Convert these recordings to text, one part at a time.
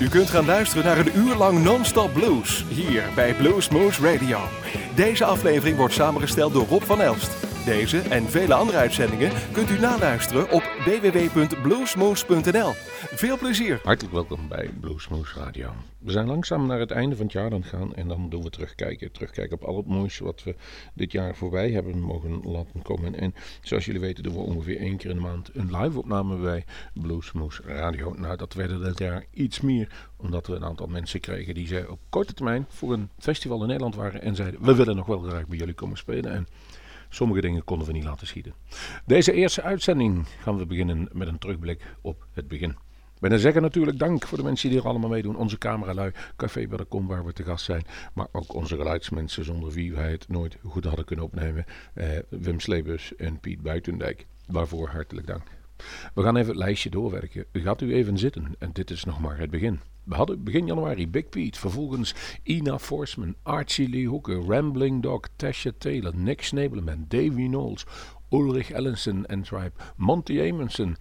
U kunt gaan luisteren naar een uur lang non-stop blues hier bij Blues Moose Radio. Deze aflevering wordt samengesteld door Rob van Elst. Deze en vele andere uitzendingen kunt u naluisteren op www.bluesmoose.nl. Veel plezier! Hartelijk welkom bij Bluesmoose Radio. We zijn langzaam naar het einde van het jaar aan gaan en dan doen we terugkijken. Terugkijken op al het moois wat we dit jaar voorbij hebben mogen laten komen. En zoals jullie weten doen we ongeveer één keer in de maand een live opname bij Bluesmoose Radio. Nou, dat werden dit jaar iets meer, omdat we een aantal mensen kregen die ze op korte termijn voor een festival in Nederland waren en zeiden we willen nog wel graag bij jullie komen spelen. En Sommige dingen konden we niet laten schieten. Deze eerste uitzending gaan we beginnen met een terugblik op het begin. Bij zeggen natuurlijk dank voor de mensen die er allemaal meedoen. Onze cameralui, Café bij de Kom waar we te gast zijn. Maar ook onze geluidsmensen zonder wie wij het nooit goed hadden kunnen opnemen. Eh, Wim Sleebus en Piet Buitendijk. Waarvoor hartelijk dank. We gaan even het lijstje doorwerken. Gaat u even zitten en dit is nog maar het begin. We hadden begin januari Big Pete, vervolgens Ina Forsman, Archie Lee Hooker, Rambling Dog, Tasha Taylor, Nick Snableman, Davy Knowles, Ulrich Ellenson en Tribe, Monty Amonson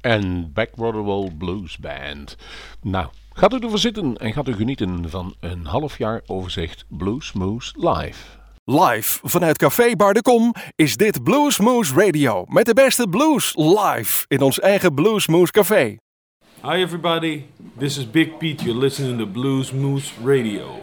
en Backwaterwall Blues Band. Nou, gaat u ervoor zitten en gaat u genieten van een half jaar overzicht Blues Moose Live. Live vanuit Café Bar de Kom is dit Blues Moose Radio met de beste blues live in ons eigen Blues Moose Café. Hi, everybody. This is Big Pete. You're listening to Blues Moose Radio.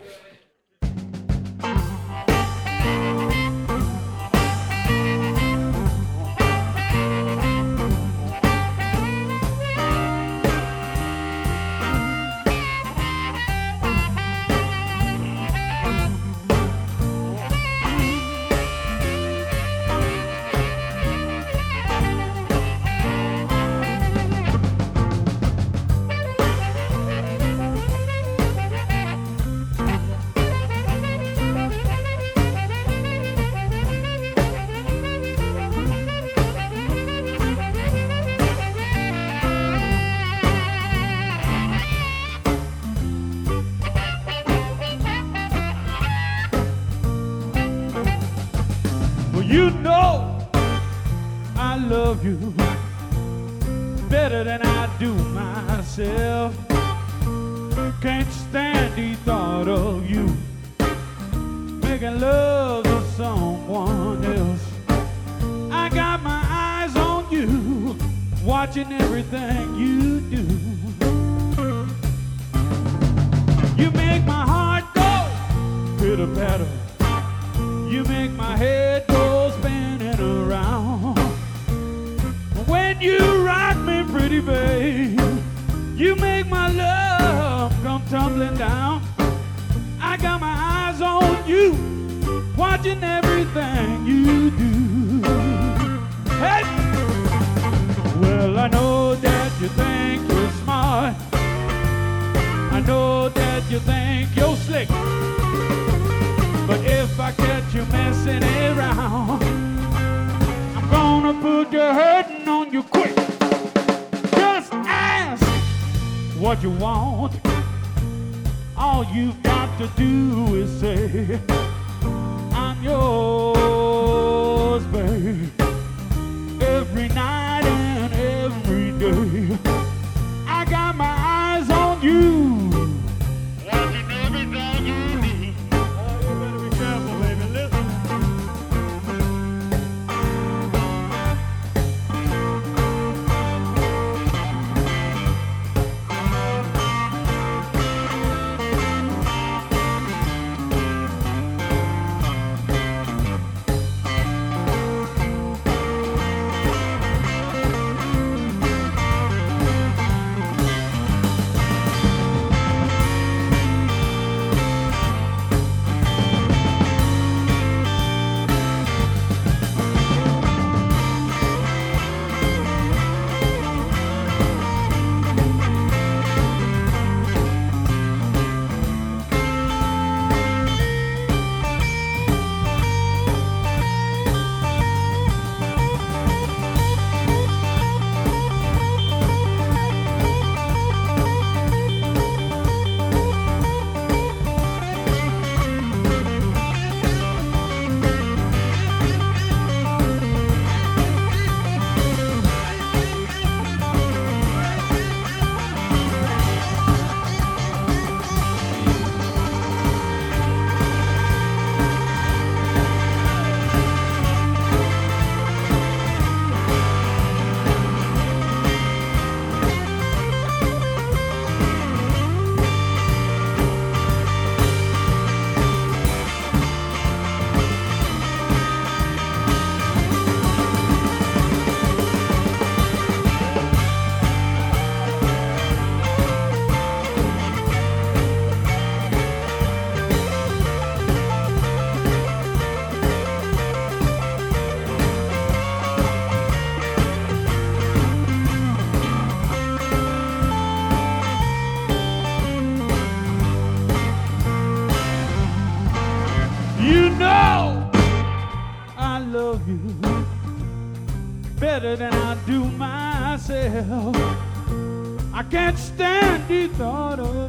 Can't stand the thought of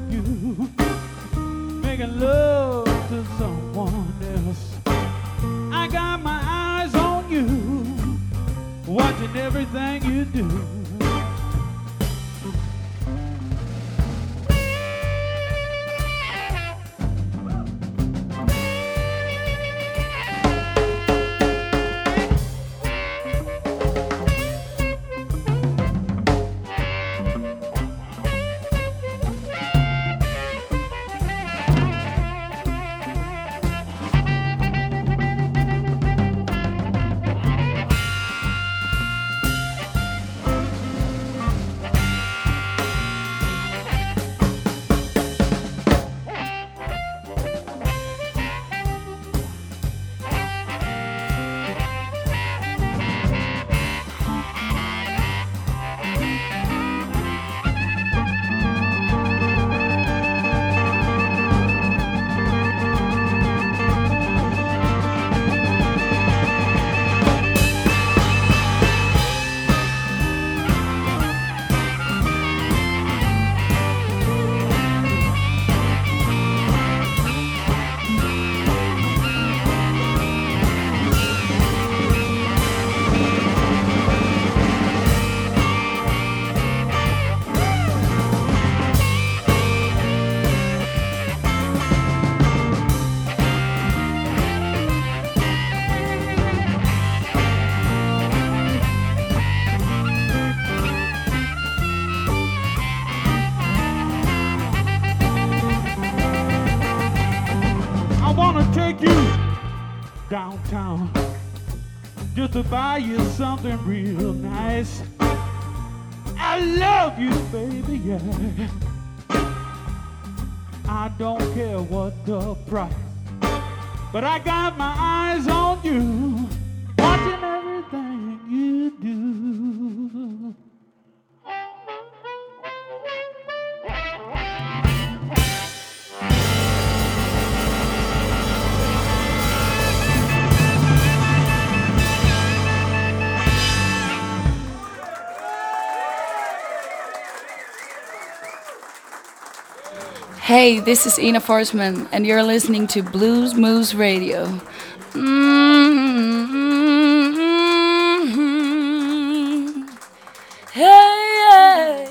to buy you something real nice. I love you, baby, yeah. I don't care what the price, but I got my eyes on you, Hey, this is Ina Forsman, and you're listening to Blues Moose Radio. Mm-hmm. Hey, hey.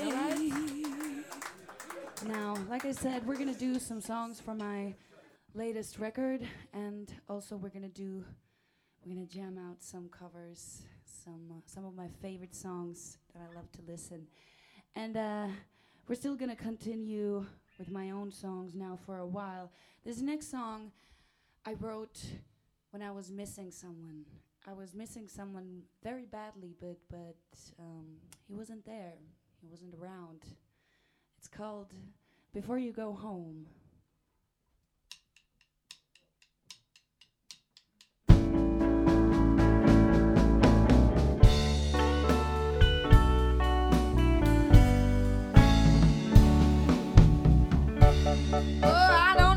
Now, like I said, we're gonna do some songs from my latest record, and also we're gonna do, we're gonna jam out some covers, some uh, some of my favorite songs that I love to listen, and uh, we're still gonna continue with my own songs now for a while. This next song I wrote when I was missing someone. I was missing someone very badly, but but um, he wasn't there. He wasn't around. It's called Before You Go Home. Oh, I know.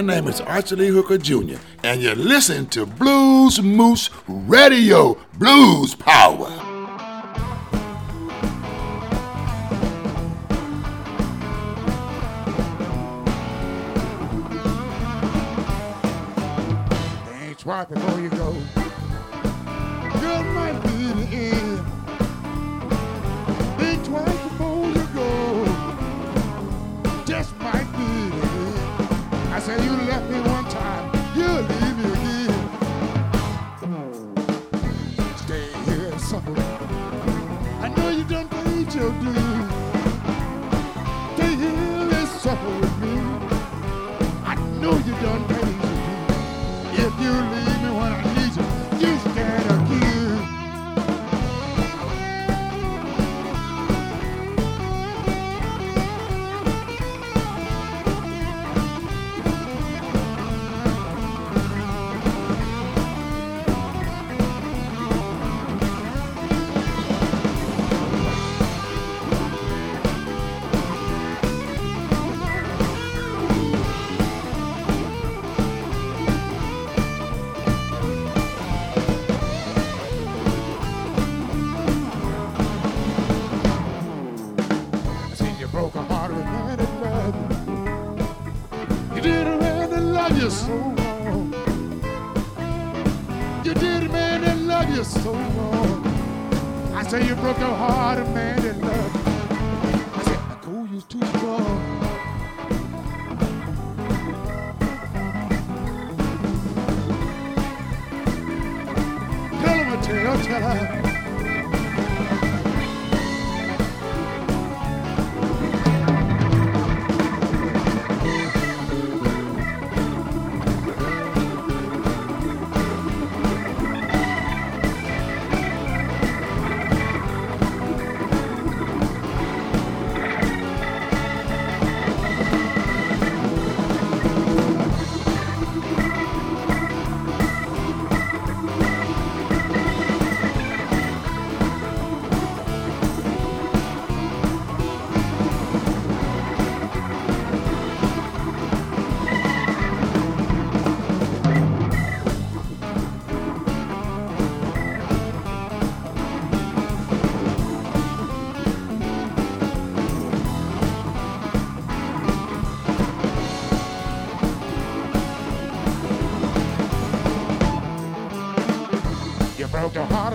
My name is Archie Hooker Jr., and you're listening to Blues Moose Radio Blues Power. You broke the heart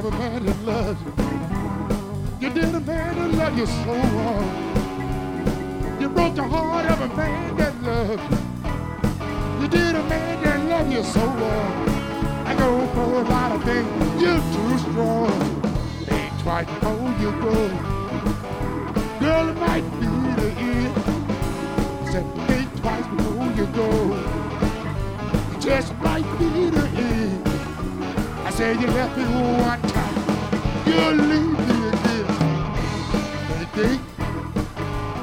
of a man that loves you. You did a man that loved you so wrong. You broke the heart of a man that loved you. You did a man that loved you so wrong. I go for a lot of things. You're too strong. Think twice before you go. Girl, it might be the end. Said think twice before you go. It just might be the end. Said you left me one time. You'll leave me again. Think, think,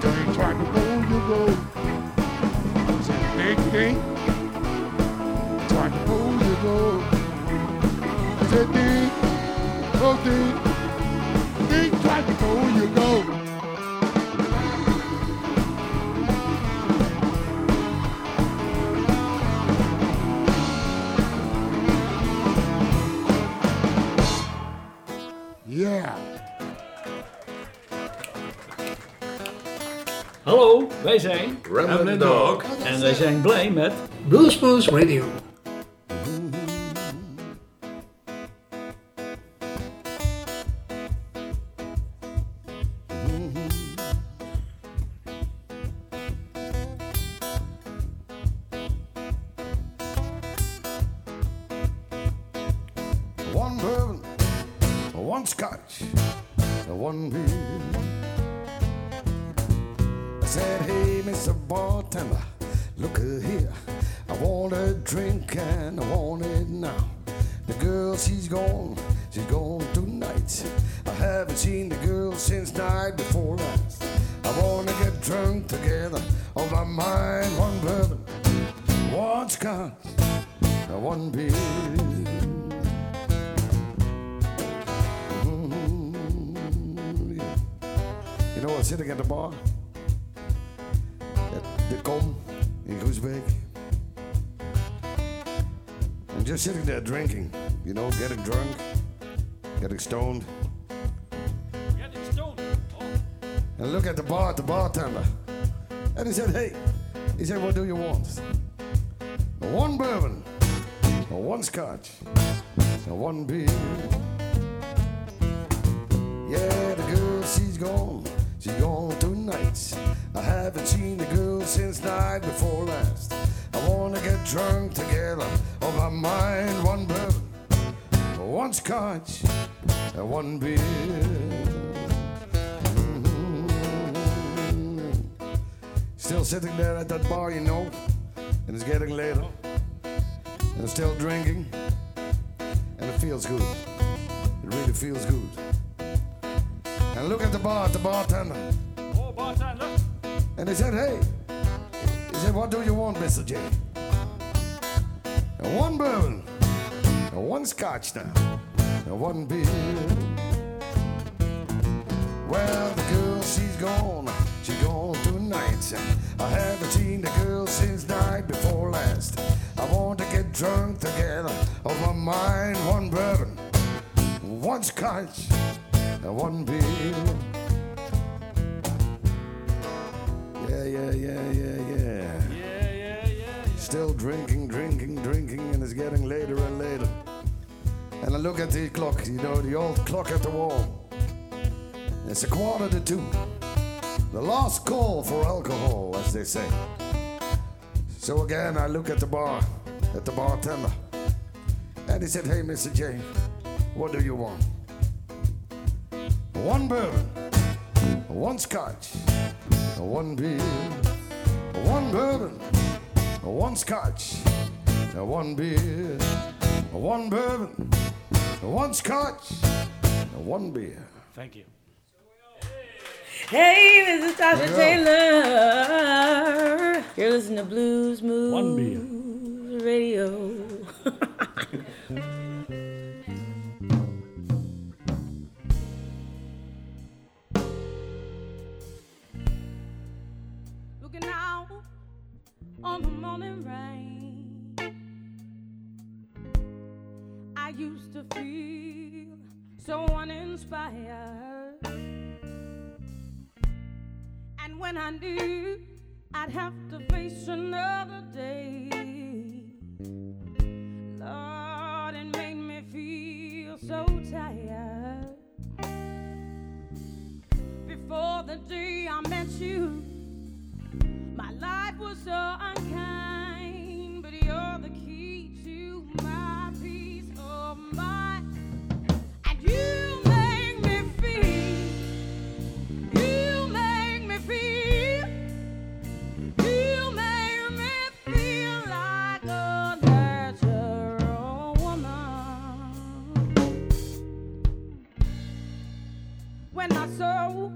think twice before you go. I said think, think, twice before you go. Said think, oh think, think twice before you go. Wij zijn Ramblin' Dog. en wij zijn blij met Bluesmoose Radio. You know, sitting at the bar at de Kom in Groesbeek. I'm just sitting there drinking, you know, getting drunk, getting stoned. Getting stoned. Oh. And look at the bar, at the bartender. And he said, hey, he said, what do you want? One bourbon, one scotch, and one beer. Yeah, the girl, she's gone. She's gone tonight. I haven't seen the girl since night before last. I wanna get drunk together on my mind. One bourbon, one scotch, and one beer. Mm-hmm. Still sitting there at that bar, you know, and it's getting later. And I'm still drinking, and it feels good. It really feels good. And look at the bar, at the bartender. Oh, bartender. And he said, hey, he said, what do you want, Mr. J? And one bourbon, and one scotch now, and one beer. Well, the girl, she's gone, she's gone tonight. I haven't seen the girl since night before last. I want to get drunk together on my mind, one bourbon, one scotch, and one beer. Yeah, yeah, yeah, yeah, yeah. Yeah, yeah, yeah. Still drinking, drinking, drinking, and it's getting later and later. And I look at the clock, you know, the old clock at the wall. It's a quarter to two. The last call for alcohol, as they say. So again, I look at the bar, at the bartender. And he said, Hey, Mr. J, what do you want? One bourbon, one scotch, one beer, one bourbon, one scotch, one beer, one bourbon, one scotch, one beer. Thank you. Hey, this is Tasha Yeah. Taylor. You're listening to Blues Moose One beer. Radio. Morning rain. I used to feel so uninspired. And when I knew I'd have to face another day, Lord, it made me feel so tired. Before the day I met you, life was so unkind, but you're the key to my peace oh, of mind. And you make me feel, you make me feel, you make me feel like a natural woman. When my soul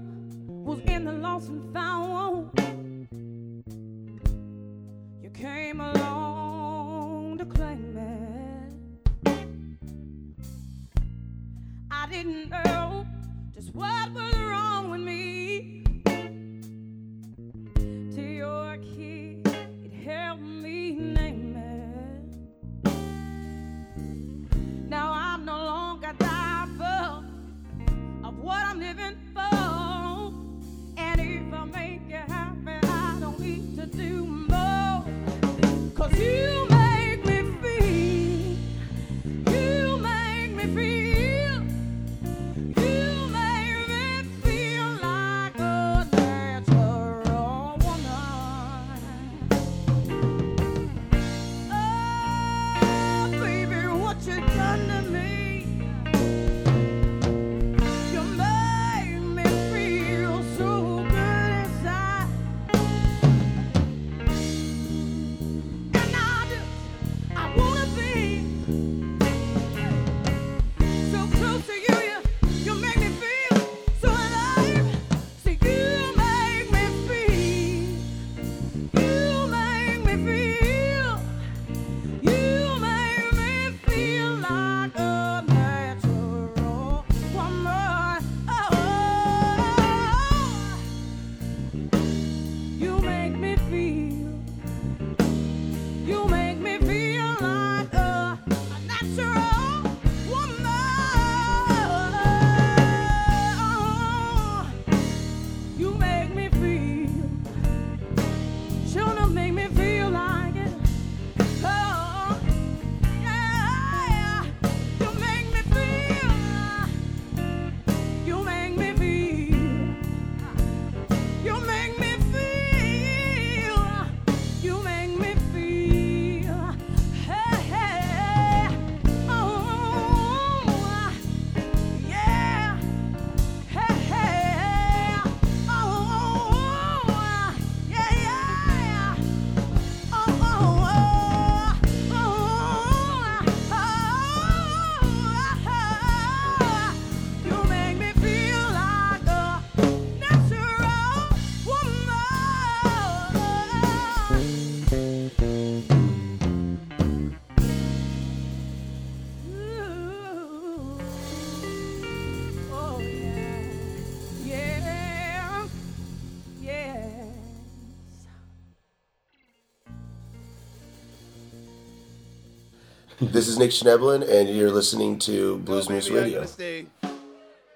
was in the lost and found, came along to claim it. I didn't know just what was wrong with me. This is Nick Schnebelen, and you're listening to Blues No, Moose Radio.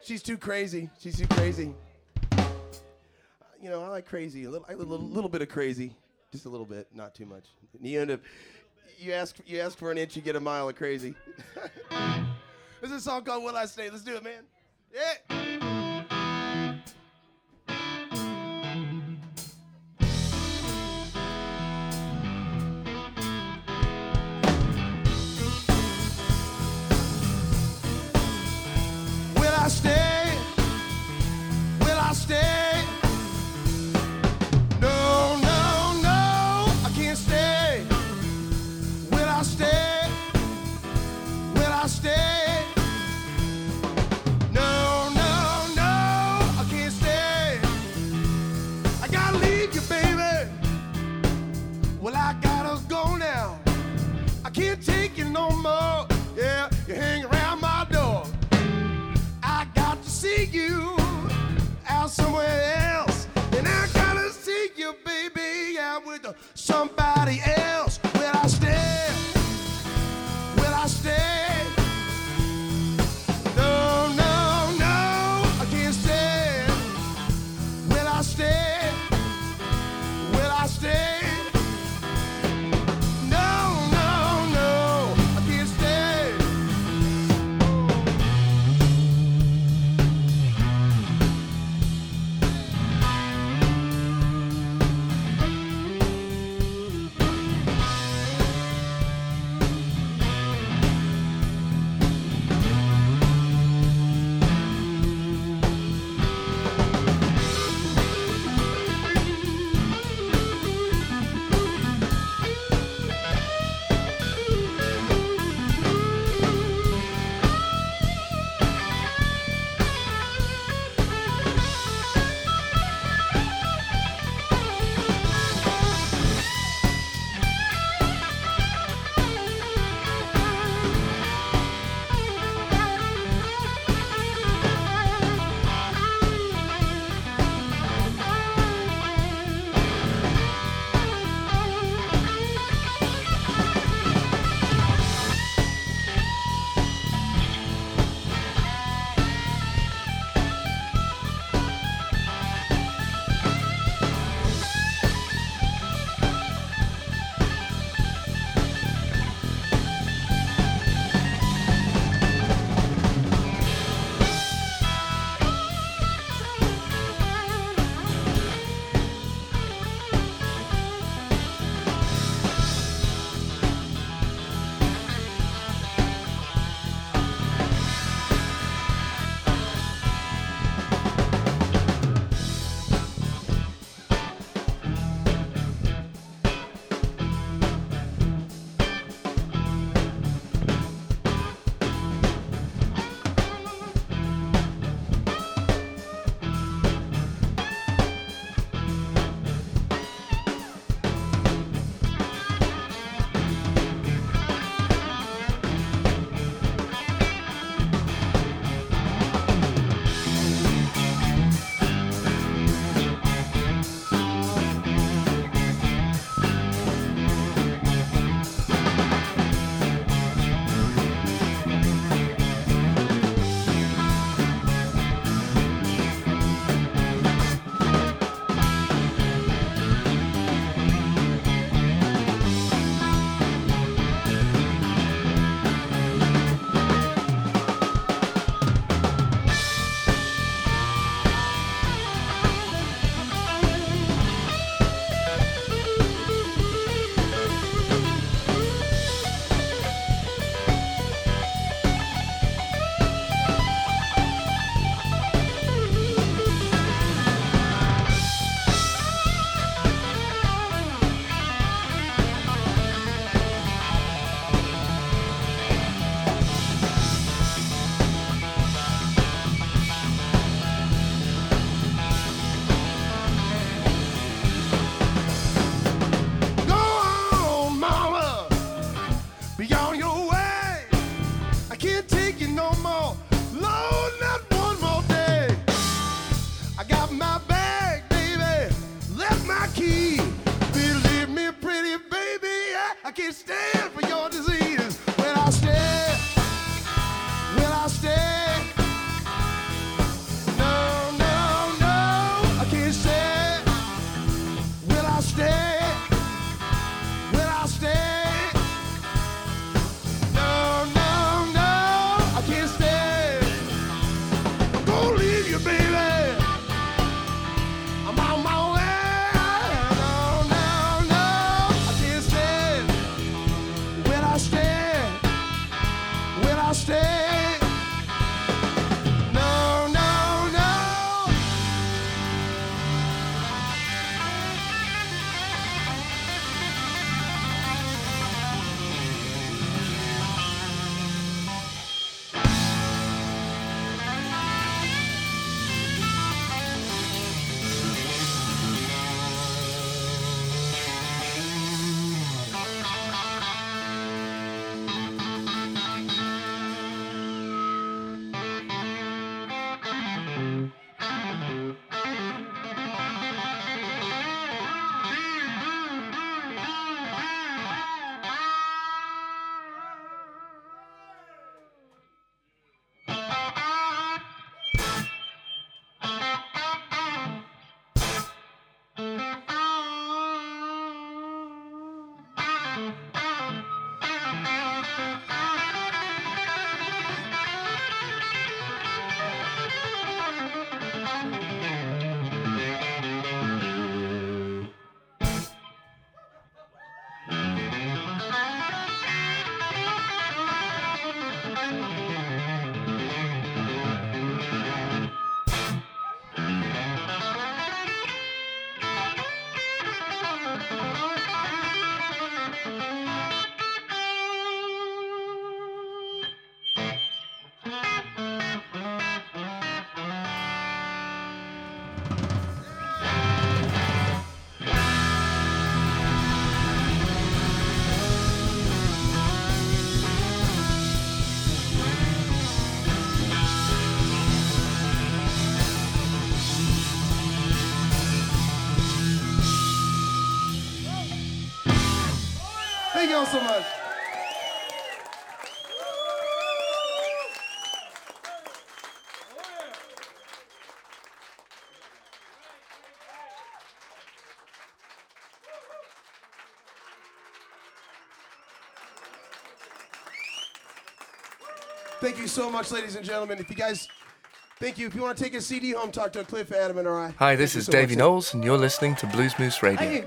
She's too crazy. She's too crazy. You know, I like crazy. A little, a little, little bit of crazy, just a little bit, not too much. And you end up, you ask, you ask for an inch, you get a mile of crazy. There's a song called "Will I Stay." Let's do it, man. Yeah. I can't take it no more. So much, ladies and gentlemen. If you guys, thank you. If you want to take a CD home, talk to Cliff, Adam, and I. Hi, this is so Davy much. Knowles, and you're listening to Blues Moose Radio. Hey.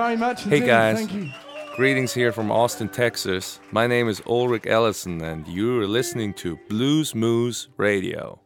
Very much. Hey guys, Thank you. greetings here from Austin, Texas. My name is Ulrich Ellison, and you're listening to Blues Moose Radio.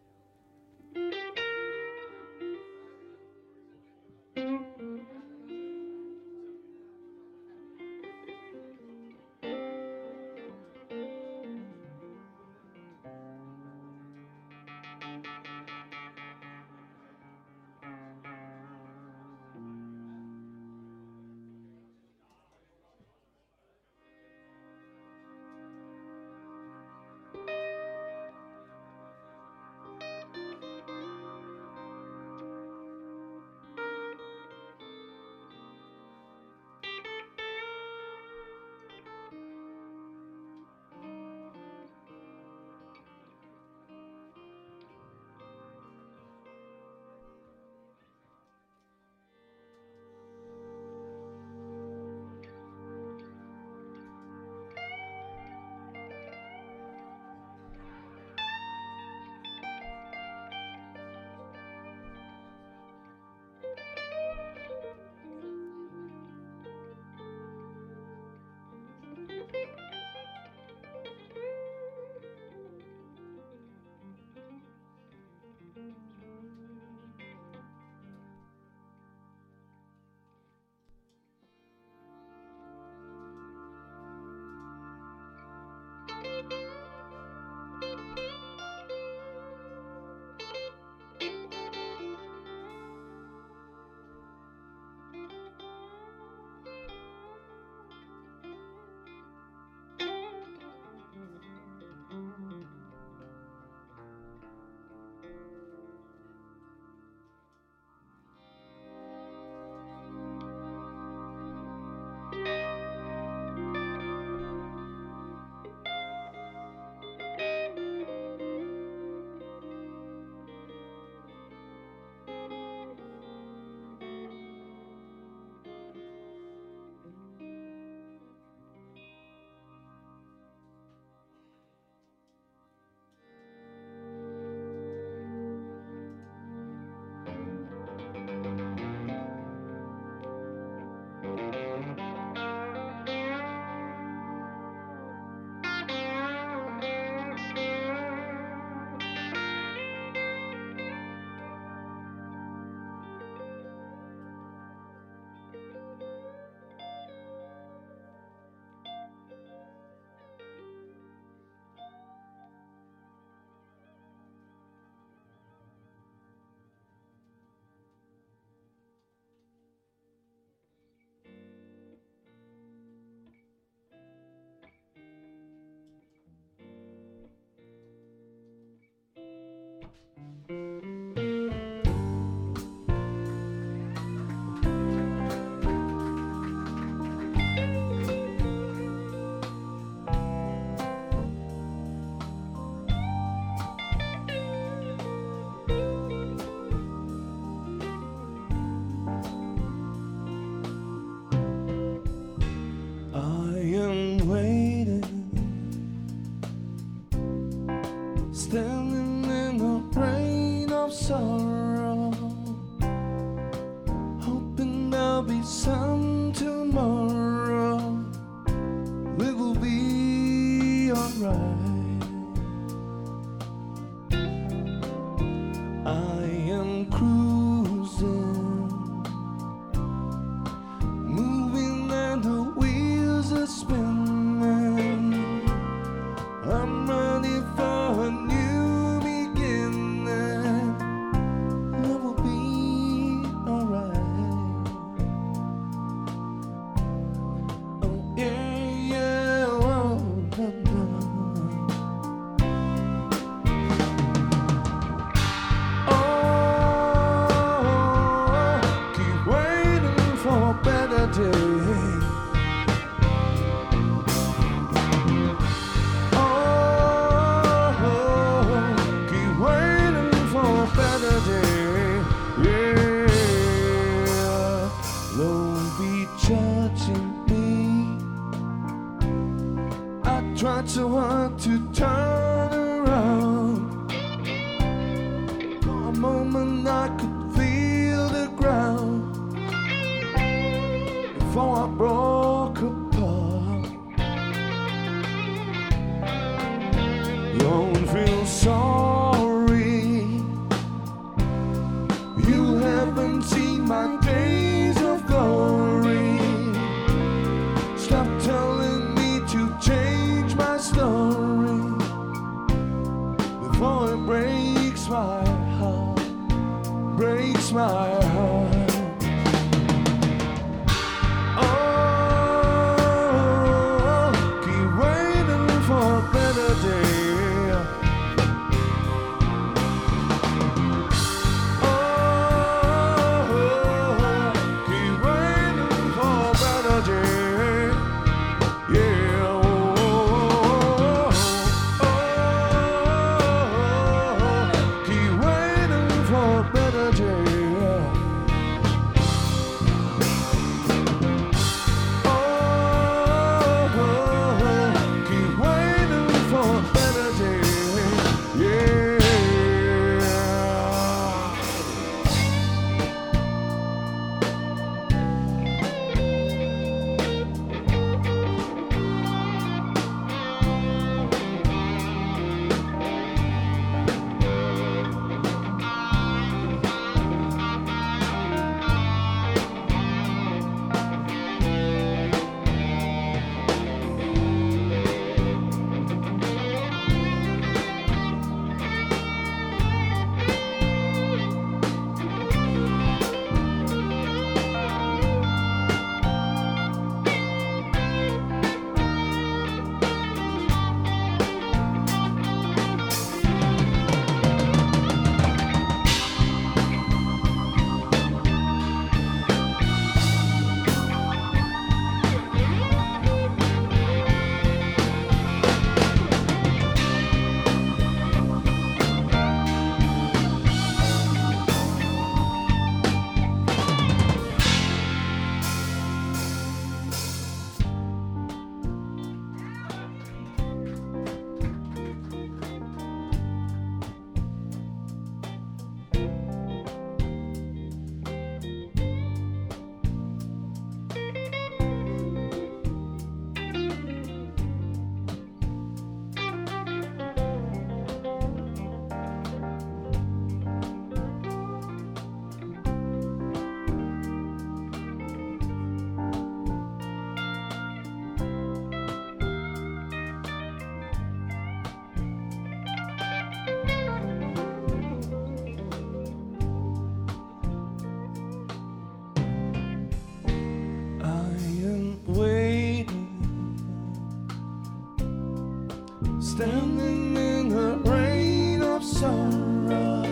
standing in the rain of sorrow,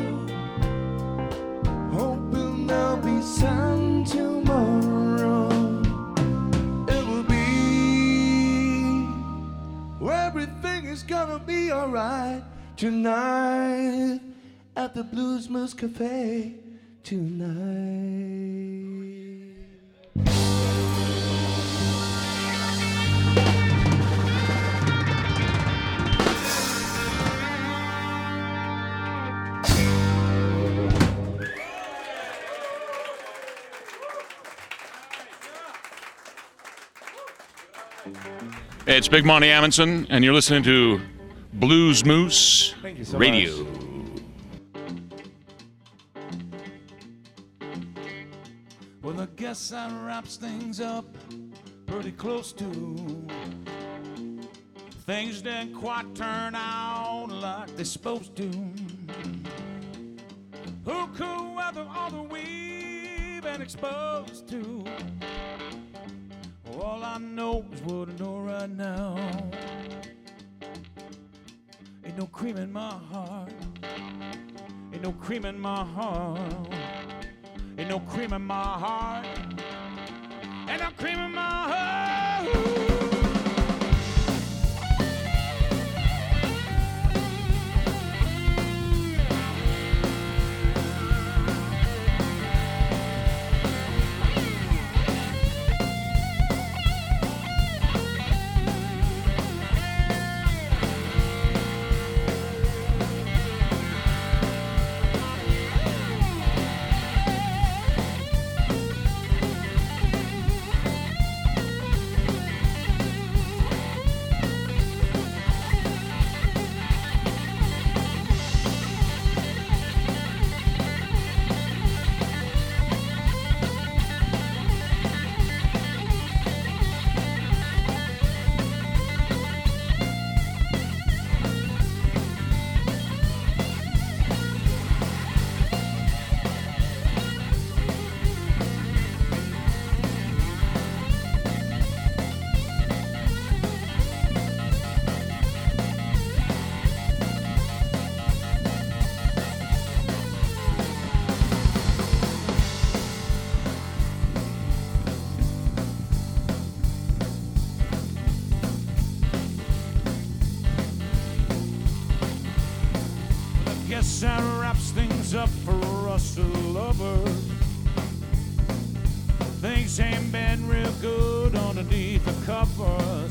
hoping there'll be sun tomorrow. It will be everything is gonna be alright tonight at the Blues Moose Cafe tonight. It's Big Monti Amundson, and you're listening to Blues Moose so Radio. Well, I guess that wraps things up pretty close to. Things didn't quite turn out like they're supposed to. Who could weather all the we've been exposed to? All I know is what I know right now. Ain't no cream in my heart. Ain't no cream in my heart. Ain't no cream in my heart. Ain't no cream in my heart. For us lovers. Things ain't been real good underneath the covers.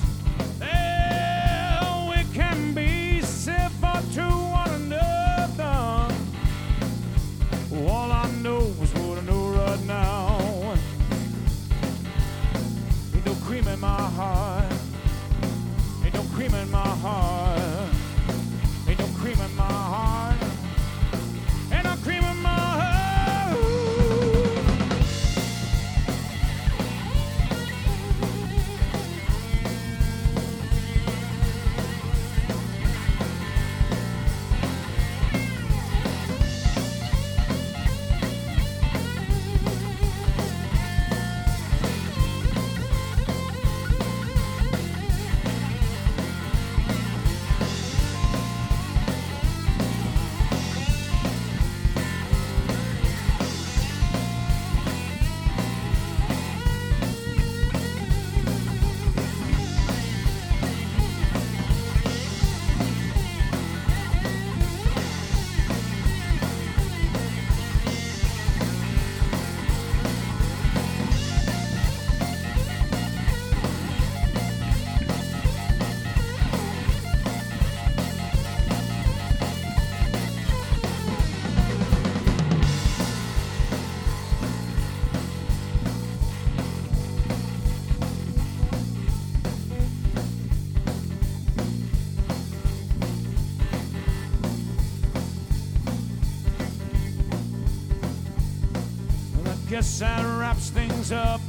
Guess that wraps things up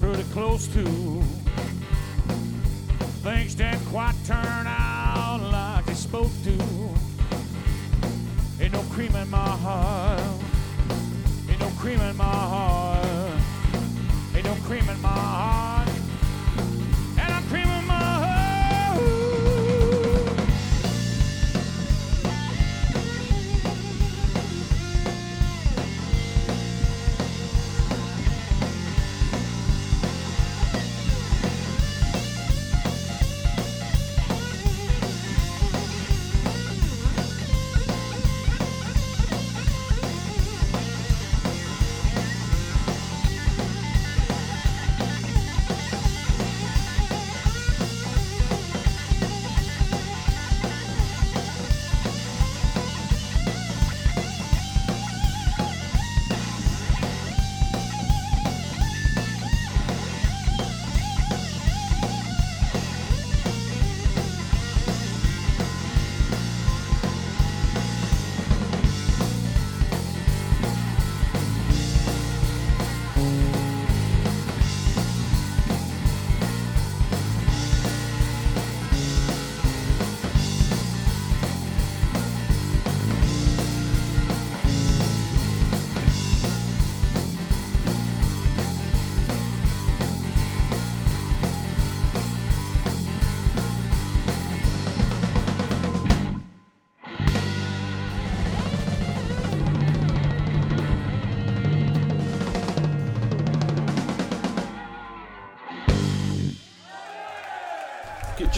pretty close to. Things didn't quite turn out like they supposed to. Ain't no cream in my heart. Ain't no cream in my heart. Ain't no cream in my heart.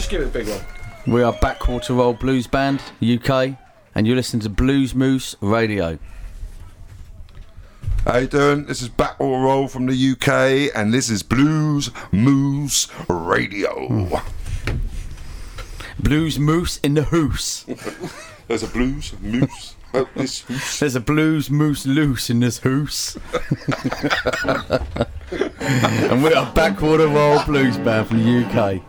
Just give it a big one. We are Backwater Roll Blues Band, UK, and you're listening to Blues Moose Radio. How you doing? This is Backwater Roll from the UK, and this is Blues Moose Radio. Blues Moose in the hoose. There's a blues moose. Oh, this hoose. There's a blues moose loose in this hoose. and we are a Backwater Roll Blues Band from the UK.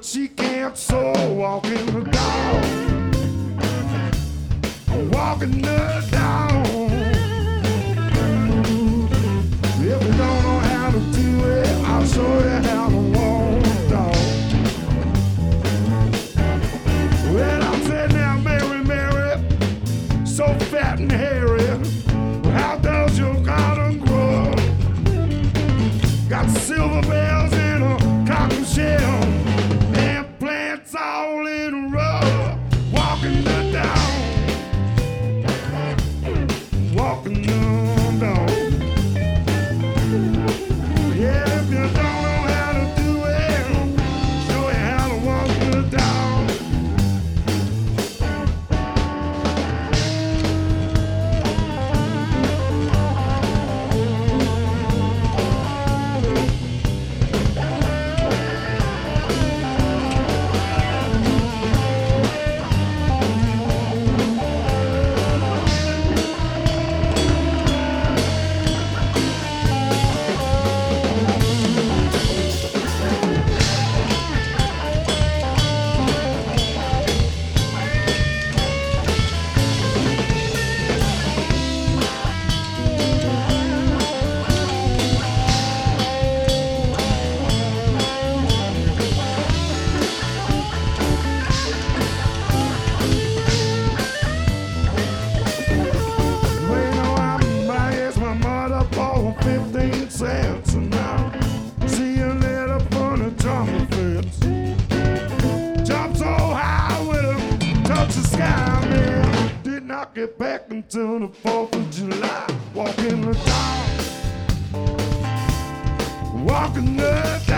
That she can't sew. Walking the dog. Walking the dog. Back until the 4th of July. Walking the dog. Walking the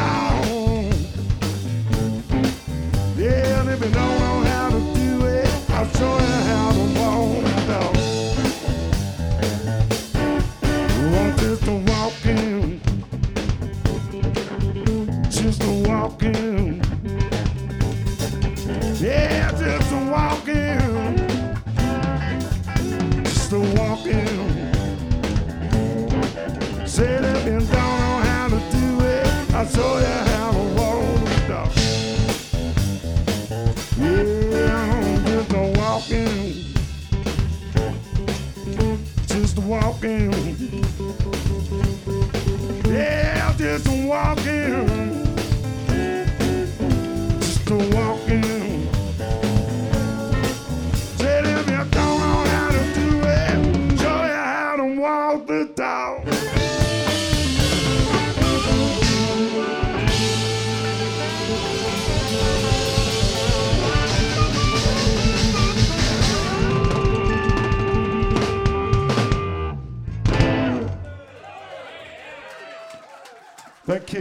just